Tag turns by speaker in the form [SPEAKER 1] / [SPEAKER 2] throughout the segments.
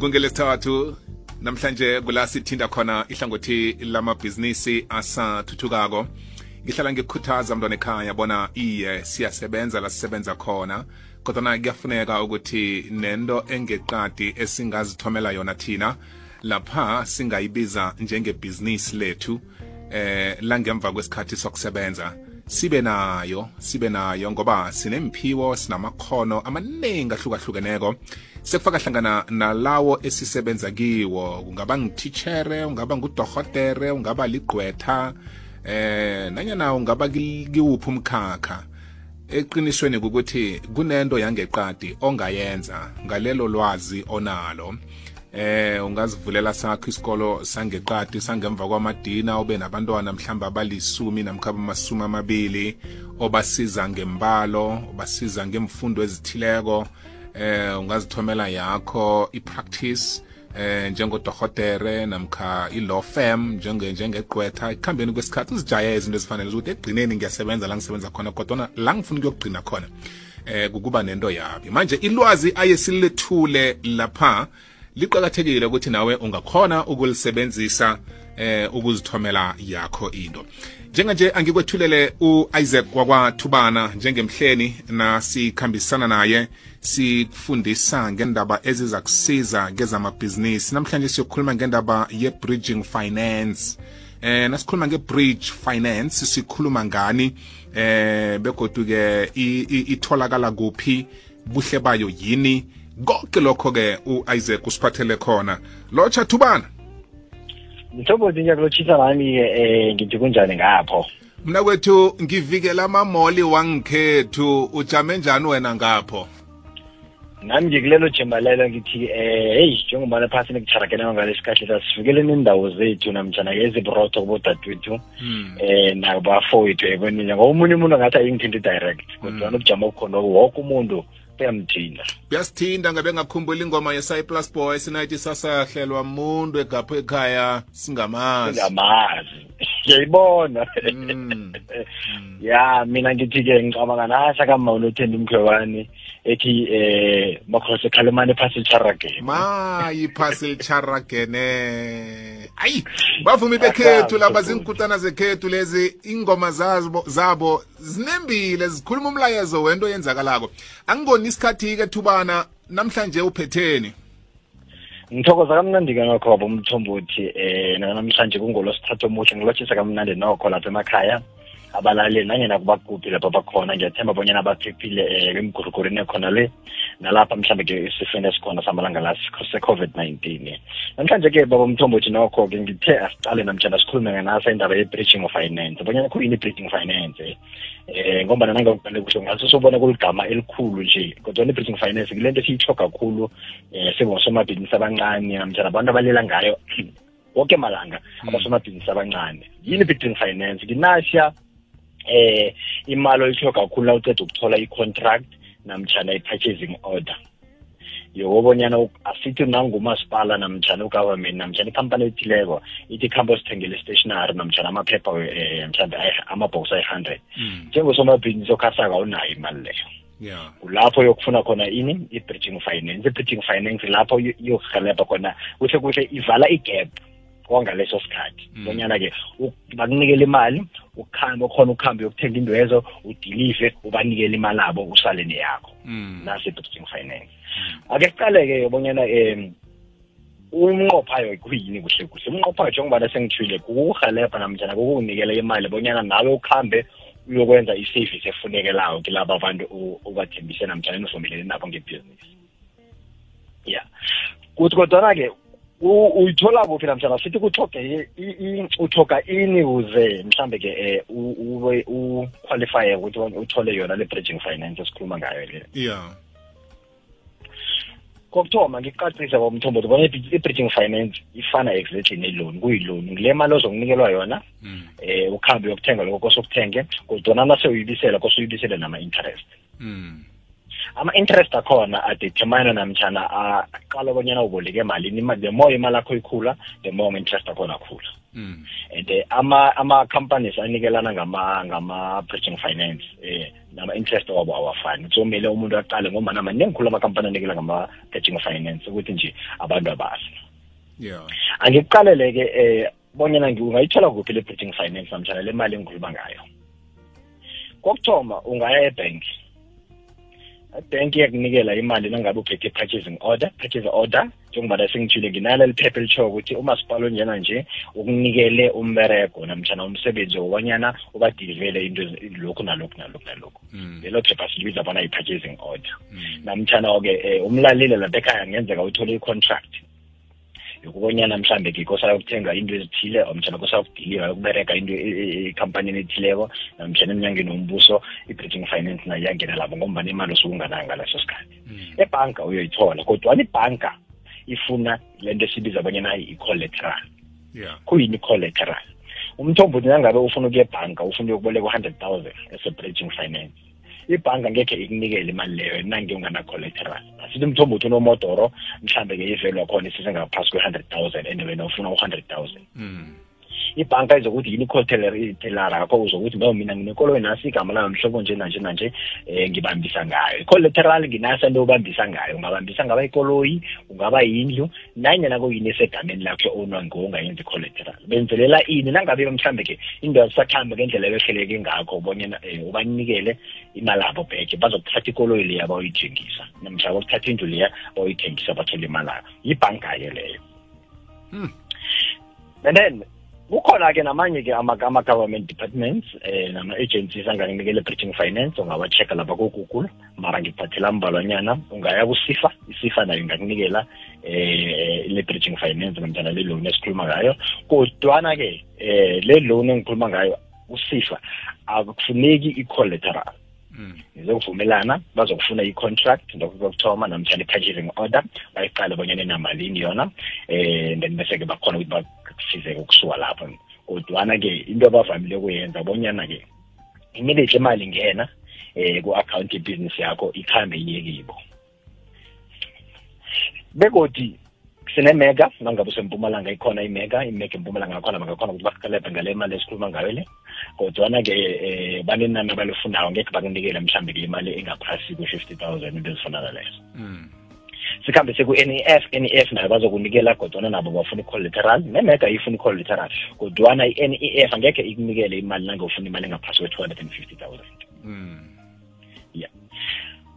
[SPEAKER 1] kungelesithathu namhlanje kula sithinda khona ihlangothi lamabhizinisi asathuthukako. Ngihlala ngikukhuthaza mntwana ekhaya bona iye siyasebenza la sisebenza khona. Kodwa kuyafuneka ukuthi nento engeqadi esingazithomela yona thina lapha singayibiza njengebhizinisi lethu eh langemva kwesikhathi sokusebenza. Sibe nayo sibe nayo ngoba sinemphiwo sinamakhono amaningi ahlukahlukeneko. Sekufaka hlangana nalawo esisebenza kiwo. Kungaba ngititshere ungaba ngudohotere ungaba ligqwetha eh nanyana ungaba kiwuphi umkhakha. Eqinisweni ukuthi kunento yangeqadi ongayenza ngalelo lwazi onalo. Eh ungazivulela sakho isikolo sangeqadi sangemva kwamadina ube nabantwana mhlawumbe abalisumi namkhaba amasumi amabili obasiza ngembalo obasiza ngemfundo ezithileko. Eh ungazithomela yakho i-practice eh njengodohotere namkha i-law firm njenge njengegqwetha. Ekuhambeni kwesikhathi uzijayeze izinto ezifanele ukuthi ekugcineni ngiyasebenza la ngisebenza khona kodwa la ngifuna ukuyokugcina khona eh kukuba nento yabi. Manje ilwazi ayesilethule lapha liqakathekile ukuthi nawe ungakhona ukulisebenzisa eh ukuzithomela yakho into. Njenganje angikwethulele u-isaac wakwathubana njengemhleni nasikhambisana naye sifundisa ngendaba eziza kusiza kezamabhizinisi namhlanje siyokhuluma ngendaba ye-bridging finance. Eh nasikhuluma nge-bridge finance sikhuluma ngani? Eh begodu-ke itholakala kuphi? Buhle bayo yini konke lokho-ke u-isaac usiphathele khona. Lotsha thubana.
[SPEAKER 2] Mthombothi ngiyakulotshisa nami-ke um ngithi kunjani ngapho?
[SPEAKER 1] Mna kwethu ngivikela amamoli wangikhethu ujame njani wena ngapho?
[SPEAKER 2] Nami ngikulelo jemba lelo ngithi eh heyi njengobana phasini kucharakena ngalesikhathi sasivikeleni indawo zethu namtshana-ke ezibrotho kubodadewethu eh nabafowethu ebonile ngoba omunye umuntu angathi ayingithinto direct kodwa nobujama obukhona woke umuntu buyamthinda
[SPEAKER 1] buyasithinda ngabe ngakhumbula ingoma ye-cyplus boy sinayithi sasahlelwa muntu egapho ekhaya singamazi.
[SPEAKER 2] Ngamazi ngiyayibona. Ya mina ngithi-ke ngicabanga nasa kamawunothenda umkhwebani. Ethi eh makhosi khalemane phasi charagene
[SPEAKER 1] ma iphasi licharagene ayi bavumi bekhethu laba zinkutana zekhethu lezi ingoma zabo zabo zinembile zikhuluma umlayezo wento yenzakalako angiboni isikhathi-ke thubana namhlanje uphetheni?
[SPEAKER 2] Ngithokoza kamnandi-ke nokho baba umthombothi um namhlanje kungolosithathu omuhle ngilotshisa kamnandi nokho lapha emakhaya. Abalaleli nanyena kubakuphi lapho bakhona ngiyathemba bonyana baphephile um emgurugurweni ekhona le nalapha mhlambe ke isifeni esikhona samalanga la se-covid-19 namhlanje-ke baba mthombo nokho-ke ngithe asiqale namtshana sikhulume nganasa indaba ye-breaching of finance bonyana khuyini i-breaching finance? Eh ngoba nangakubhale kuhle ngaso sobona kuligama elikhulu nje kodwa i-breaching finance kulento esiyitho kakhulu um sengosomabhizinisi abancane namtshana abantu abalela ngayo wonke malanga abasomabhizinisi abancane yini i-breaching finance? Nginasha eh imali oyithoga kakhulu la uceda ukuthola i-contract namtshana i-purchasing order. Yokobonyana asithi nangumasipala namtshana ugovernment namtshana ikhampani ethileko ithi khambe sithengele stationary namtshana amaphepha um mhlawumbe amabhokisi ayi-hundred. Njengosomabhizinisi okhasaka awunayo imali leyo.
[SPEAKER 1] Yeah
[SPEAKER 2] kulapho yokufuna khona ini? I-bridging finance. I-bridging finance lapho iyokuhelebha khona kuhle kuhle ivala igap. Kwangaleso sikhathi. Bonyana-ke bakunikela imali ukhambe ukhona ukuhambe uyokuthenga into ezo udilive ubanikele imali abo usale neyakho. Nasi i-bridging finance. Ake siqale-ke bonyana um umnqophayo kuyini kuhle kuhle? Umnqophayo njengobana sengithile kukuhelebha namtshana kukunikela imali bonyana nawe ukuhambe uyokwenza i-service efunekelayo kilabo abantu ubathembise namtshana enivumelene nabo ngebhizinisi ya. Kuthi kodwana-ke uyithola kuphi namhlanje? Sithi kuthoge uthoga ini uze mhlambe-ke um ube uqualifye ukuthi uthole yona le bridging finance esikhuluma ngayo le.
[SPEAKER 1] Yeah.
[SPEAKER 2] Kokuthoma ngikuqacisa kwamthombothi bona i-bridging finance ifana exactly ne-loan kuyi-loan. Ngile mali ozokunikelwa yona um ukuhambe uyokuthenga lokho kose ukuthenge kodwana nase uyibisela kose uyibisele nama-interest.
[SPEAKER 1] Mm
[SPEAKER 2] ama-interest akhona adetermine namtshana aqala bonyana uboleke malini. The more imali akho ikhula the more ama-interest akhona akhula.
[SPEAKER 1] Mm.
[SPEAKER 2] and eh, ama ama companies anikelana ngama ngama bridging finance eh nama interest wabo awafani. So kumele umuntu aqale ngoba nama nengikhulu ama company anikela ngama bridging finance ukuthi nje abantu abasi
[SPEAKER 1] Yeah.
[SPEAKER 2] angikuqalele ke eh bonyana ungayithola kuphi le bridging finance namtshana le mali engikhuluma ngayo? Kokuthoma ungaya ebank. Ibhenki iyakunikela imali nangabe uphethe i-purchasing order purchase order njengoba la sengitshile nginalo liphepha elitshoyo ukuthi umasipala onjena nje ukunikele umberego namtshana umsebenzi wobanyana ubadilivele into ezi- lokhu nalokhu nalokhu nalokhu
[SPEAKER 1] Mm.
[SPEAKER 2] lelo phepha silibiza bona i-purchasing order
[SPEAKER 1] Mm.
[SPEAKER 2] namtshana-ke um umlaleli lapha ekhaya ngenzeka uthole i-contract yokubonyana mhlambe ke kosa yokuthenga into ezithile omtshana kosa yokudiliva yokubereka into e- e- ekampanini ethileko namtshana emnyangeni wombuso i-bridging finance nayo iyangena lapho ngombana imali osuke unganayo ngaleso sikhathi
[SPEAKER 1] Mm.
[SPEAKER 2] ebhanka uyoyithola kodwana ibhanka ifuna lento esibiza abanyana i-collateral
[SPEAKER 1] Yeah.
[SPEAKER 2] kuyini i-collateral umthombothi nangabe ufuna ukuya ebhanka ufuna ukuyokuboleka u-hundred thousand ese-bridging finance ibhanka ngekhe ikunikele imali leyo nange ungana-collateral asithi umthombothi unomodoro mhlambe-ke ivelu yakhona isize ngaphasi kwe-hundred thousand and wena ufuna u-hundred thousand
[SPEAKER 1] Mm.
[SPEAKER 2] Ibhanka izokuthi yini i-collateral yakho uzokuthi no mina nginekoloyi nasi igama layo mhlobo nje nanje nanje um ngibambisa ngayo. I-collateral nginasa into obambisa ngayo. Ungabambisa ngaba ikoloyi ungaba yindlu nanyana kuyini esegameni lakho onwa ngongayenzi i-collateral. Benzelela ini nangabe mhlambe-ke into azisakhambe ngendlela ebehleleke ngakho ubonyana um ubanikele imali abo bheke bazokuthatha ikoloyi leya bayoyithengisa. Namhlaba bakuthatha indlu leya bayoyithengisa bathole imali abo yibhanka-ke leyo.
[SPEAKER 1] Hmm.
[SPEAKER 2] and then kukhona-ke namanye-ke ama- ama-government departments eh nama-agencies angakunikela bridging finance ungaba-check lapha ku-google mara ngiphathela mbalwanyana ungaya kusifa isifa nayo ingakunikela eh le bridging finance namtjana le loan esikhuluma ngayo kodwana-ke eh le loan engikhuluma ngayo usifa akufuneki i-collateral
[SPEAKER 1] Mm.
[SPEAKER 2] Nizokuvumelana bazokufuna i-contract lokuthoma namtshana i-purchasing order bayiqale bonyana inamalini yona eh then bese-ke bakhona ukuthi bakusizeke ukusuka lapho. Kodwana-ke into abavamile kuyenza bonyana-ke immediately imali ingena eh ku-account yebusiness yakho ikhambe iye kibo. Begodi sinemega nangabe usempumalanga ikhona imega imega empumalanga ngakhona bangakhona ukuthi bakuhelebhe ngale mali esikhuluma ngayo le. Kodwana-ke um banenani abalifunayo ngekhe bakunikele mhlambe-ke imali engaphasi kwe-fifty thousand into ezifana lezo
[SPEAKER 1] Mm.
[SPEAKER 2] sikhambe seku-n e f. N e f nayo bazokunikela kodwana nabo bafuna i-collateral nemega ifuna i-collateral kodwana i-n e f angekhe ikunikele imali nange ufuna imali engaphasi kwe-two hundred and fifty thousand.
[SPEAKER 1] Mm.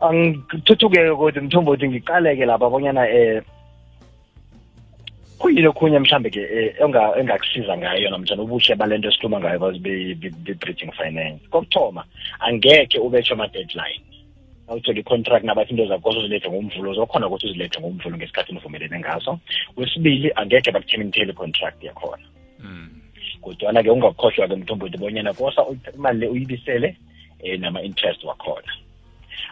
[SPEAKER 2] angithuthuke ukuthi mthombothi ngiqaleke lapha bonyana um kuyini okhunye mhlambe-ke um engakusiza ngayo namtshana ubuhle balento esikhuluma ngayo bazi be-bridging finance? Kokuthoma angekhe ubetshe ama-deadline. Awuthole i-contract nabathi into zakho uzilethe ngomvulo zokhona ukuthi uzilethe ngomvulo ngesikhathi nivumelene ngaso. Kwesibili angekhe bakuterminatele i-contract yakhona.
[SPEAKER 1] Mm.
[SPEAKER 2] kodwana-ke ungakhohlwa-ke mthombothi bonyana kosa uyi- imali le uyibisele um nama-interest wakhona.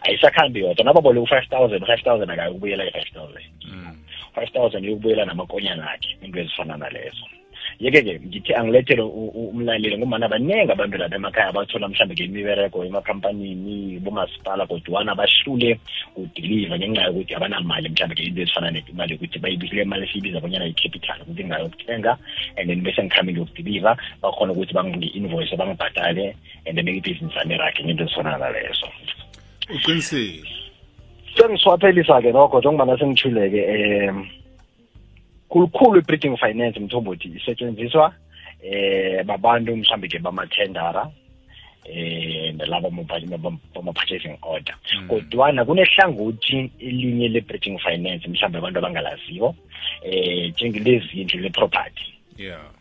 [SPEAKER 2] Ayisakhambi yodwa nababoleka u-five thousand u-five thousand akayokubuyela i-five thousand.
[SPEAKER 1] Mm.
[SPEAKER 2] Five thousand yokubuyela namakonyana akhe into ezifana nalezo. Yeke-ke ngithi angilethele u- u- umlaleli ngombana baningi abantu lapha emakhaya abathola mhlawumbe ngemibereko emakhampanini bomasipala kodwana bahlule kudiliva ngenxa yokuthi abanamali mhlawumbe into ezifana nemali yokuthi bayibikile imali esiyibiza bonyana yi-capital ukuthi ngayokuthenga and then bese ngikhambile yokudiliva bakhona ukuthi bangi-invoice bangibhadale and then ibhizinisi ami rakhe ngento ezifana nalezo.
[SPEAKER 1] Uqinisile.
[SPEAKER 2] Sengiswaphelisa-ke nokho njengobana sengithule-ke um khulukhulu i-breeding finance mthombothi isetshenziswa eh babantu mhlambe-ke bamathendara eh nalaba bama-purchasing order.
[SPEAKER 1] Mm.
[SPEAKER 2] kodwana kunehlangothi elinye le-breeding finance mhlambe abantu abangalaziyo eh njengelezindlu le-property.
[SPEAKER 1] Yeah.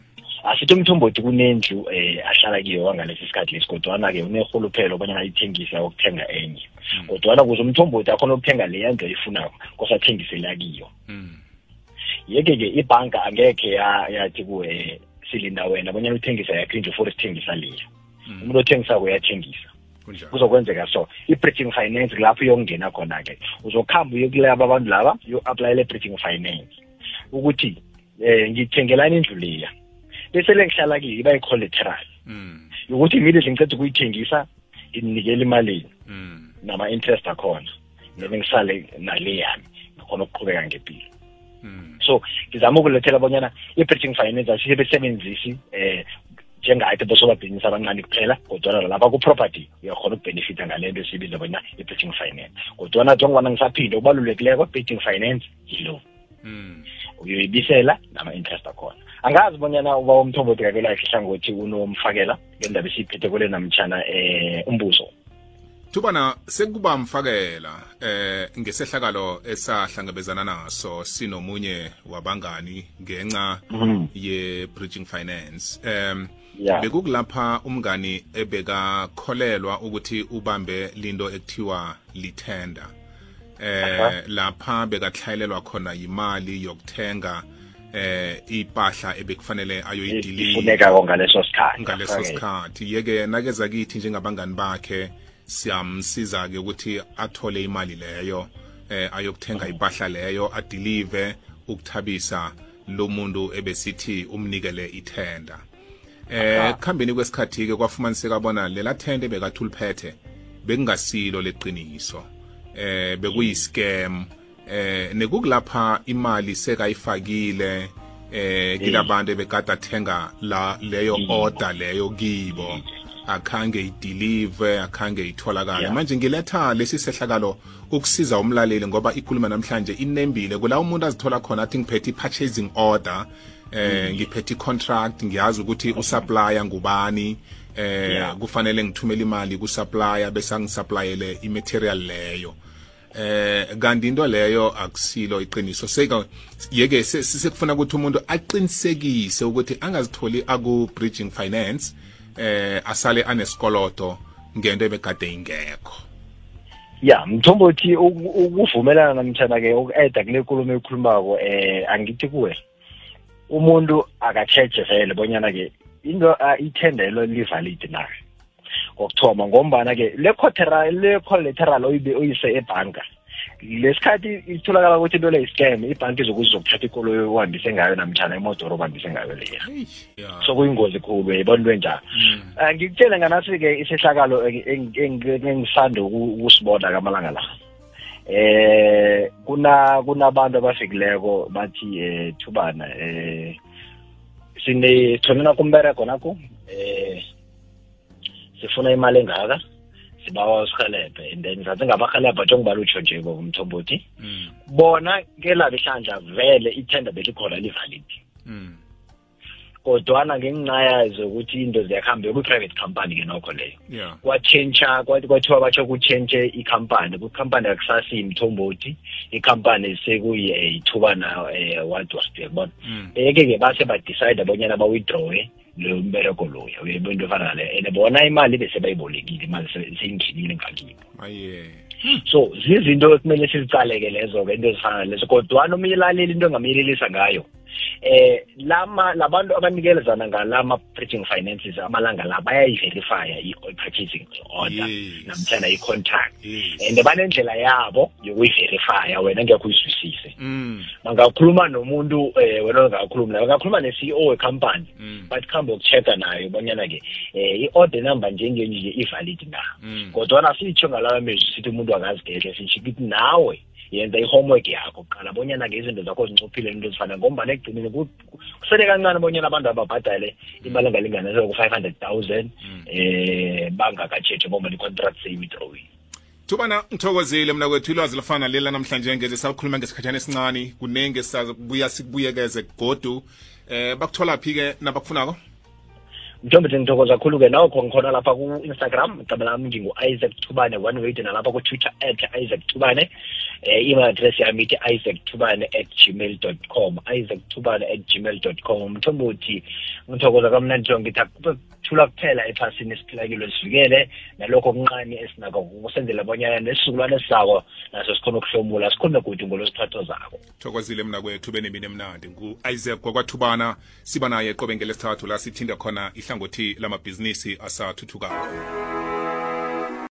[SPEAKER 2] Asithi umthombothi kunendlu eh ahlala kiyo wangalesi sikhathi lesi kodwana-ke unerhuluphelo obanyana ayithengise ukuthenga enye.
[SPEAKER 1] Mm.
[SPEAKER 2] kodwana kuze umthombothi akhona ukuthenga leya ndlu ayifunako kosathengisela kiyo
[SPEAKER 1] Mm.
[SPEAKER 2] yeke-ke ibhanka angekhe ya- yathi kuwe silinda wena bonyana uthengisa yakho indlu for sithengisa leya
[SPEAKER 1] Mm.
[SPEAKER 2] umuntu othengisako uyathengisa.
[SPEAKER 1] Kunjalo.
[SPEAKER 2] Kuzokwenzeka so i-bridging finance kulapho uyokungena khona-ke. Uzokuhamba uyokulaba abantu laba uyo-aplayela i-bridging finance. Ukuthi um ngithengelani indlu leya bese le ngihlala kiyo iba yi-collateral
[SPEAKER 1] Mm.
[SPEAKER 2] yokuthi immediately ngiceda ukuyithengisa nginikela imalini
[SPEAKER 1] Mm.
[SPEAKER 2] nama-interest akhona then ngisale nale yami ngikhona ukuqhubeka ngempilo so ngizama ukulethela bonyana i-bridging finance asisebenzisi eh njengathi bosobabhizinisi abancane kuphela kodwana lapha ku-property uyakhona ukubhenefitha ngale nto esiyibiza bona i-bridging finance kodwana njengobana ngisaphinde okubalulekileko bridging finance yilo
[SPEAKER 1] Mm.
[SPEAKER 2] Uyoyibisela nama-interest akhona angazi bonyana uba umthombothi kakelakhe ihlangothi unomfakela ngendaba esiyiphethe kule namtshana eh umbuzo
[SPEAKER 1] Thubana sekuba mfakela eh ngesehlakalo esahlangabezana naso sinomunye wabangani ngenxa
[SPEAKER 2] Mhm.
[SPEAKER 1] ye bridging finance em
[SPEAKER 2] Yeah.
[SPEAKER 1] bekukulapha umngani ebekakholelwa ukuthi ubambe linto ekuthiwa lithenda eh lapha bekatlhayelelwa khona yimali yokuthenga eh ipahla ebekufanele ayoyidiliva
[SPEAKER 2] ifunekako ngaleso sikhathi.
[SPEAKER 1] ngaleso sikhathi. Yeke nakeza kithi njengabangani bakhe siyamsiza ke ukuthi athole imali leyo eh ayokuthenga impahla leyo adilive ukuthabisa lo muntu ebesithi umnikele ithenda. Eh
[SPEAKER 2] Aha.
[SPEAKER 1] kuhambeni kwesikhathi ke kwafumaniseka bona lela thende bekathi uliphethe bekungasilo leqiniso. Eh bekuyi-scam eh nekukulapha imali sekayifakile eh kilabantu ebekade athenga la leyo order leyo kibo. Akhange idilive akhange itholakale. Manje ngiletha lesi sehlakalo ukusiza umlaleli ngoba ikhuluma namhlanje inembile. Kula umuntu azithola khona athi ngiphethe i-purchasing order eh ngiphethe i-contract ngiyazi ukuthi usupplier ngubani eh kufanele ngithumele imali kusupplier bese angisupplyele i-material leyo. Eh kanti into leyo akusilo iqiniso. Seka yeke se- sekufuna ukuthi umuntu aqinisekise ukuthi angazitholi aku bridging finance eh asale anesikoloto ngento ebekade ingekho.
[SPEAKER 2] Ya mthombothi uku- ukuvumelana namtshana-ke uku-eda kule nkulumo ekhulumako eh angithi kuwe umuntu akatsheje vele bonyana-ke into ithendelo livalid na? Kokuthoma ngombana-ke le collateral le collateral oyibe- oyise ebhanka lesikhathi itholakala ukuthi into le yi-scam ibhanki izokuthi izokuthatha ikoloyi ohambise ngayo namtshana imodoro ohambise ngayo leya
[SPEAKER 1] yeah.
[SPEAKER 2] so kuyingozi khulu yayibona into enjalo
[SPEAKER 1] Mm.
[SPEAKER 2] Ah, ngikutshele nganasi-ke isehlakalo eng- eng- eng- engisanda uku- ukusibona kamalanga la eh kuna kunabantu abafikileko bathi eh thubana eh sine thonena kumbereko nakho eh sifuna imali engaka sibawa usihelebhe and then sathi ngabahelebha njengobala utsho nje umthombothi
[SPEAKER 1] Mm.
[SPEAKER 2] bona kelabo ihlandla vele ithenda belikhona livalid
[SPEAKER 1] Mm.
[SPEAKER 2] kodwana ngenxa yazo ukuthi into ziyakuhamba kwi-private company ke nokho leyo
[SPEAKER 1] yeah
[SPEAKER 2] kwatshentsha kwathi kwathiwa batsho kutshentshe ikhampani kukhampani akusasiyi mthombothi ikhampani sekuyithubana um what was uyakubona
[SPEAKER 1] Mm.
[SPEAKER 2] yeke-ke base badicide bonyana bawithdrawe loyo mbereko loya uyayibona into efana naleyo and bona imali bese bayibolekile imali se- seyingenile ngakibo
[SPEAKER 1] aye.
[SPEAKER 2] So zizinto ekumele sizicaleke lezo-ke into ezifana nalezo kodwana omunye laleli into engamyelelisa ngayo eh lama labantu abanikelezana ngalama bridging finances amalanga la bayayiverifya i-purchasing order
[SPEAKER 1] Yes.
[SPEAKER 2] namtshana i-contract
[SPEAKER 1] yes
[SPEAKER 2] and banendlela yabo yokuyiverifya wena ngekho uyizwisise
[SPEAKER 1] mm.
[SPEAKER 2] bangakhuluma nomuntu eh wena ongakhulumi naye bangakhuluma ne-CEO wecompany
[SPEAKER 1] Mm.
[SPEAKER 2] bathi khambe ukuchecka nayo bonyana-ke eh i-order number njengenje nje i-valid na
[SPEAKER 1] Mm.
[SPEAKER 2] kodwana sitsho ngalawa mezwi sithi umuntu akazigehle sitsho ukuthi nawe yenza i-homework yakho qala bonyana-ke izinto zakho zincophile into ezifana ngombana ekugcineni ku- ku- kusele kancane bonyana abantu ababhadale imali engalinganisela ku-five hundred thousand eh bangakatshetshi ngombana i-contract seyi-withdrawile
[SPEAKER 1] thubana ngithokozile mna kwethu ilwazi lifana lela namhlanje ngeze sakhuluma ngesikhathana esincane kuningi sabuya sikubuyekeze godu. Eh bakuthola phi ke nabakufunako?
[SPEAKER 2] Mthombe ngithokoza kakhulu-ke nokho ngikhona lapha ku-instagram. Igama lami ngingu-isaac thubane one way nalapha ku-twitter at isaac thubane. Eh email address yami ithi isaac thubane at gmail dot com isaac thubane at gmail dot com. Mthombe uthi ngithokoza kamnandi nto ngithi akuthula kuphela ephasini esiphila kilo sivikele nalokho okuncane esinako kusenzela bonyana nesizukulwane esizako naso sikhona ukuhlomula sikhulume kude ngolosiphatho zako.
[SPEAKER 1] Thokozile mna kwethu benemini emnandi. Ngu-isaac kwakwathubana siba naye qobe ngelesithathu la sithinde khona ihlangothi lamabhizinisi asathuthukako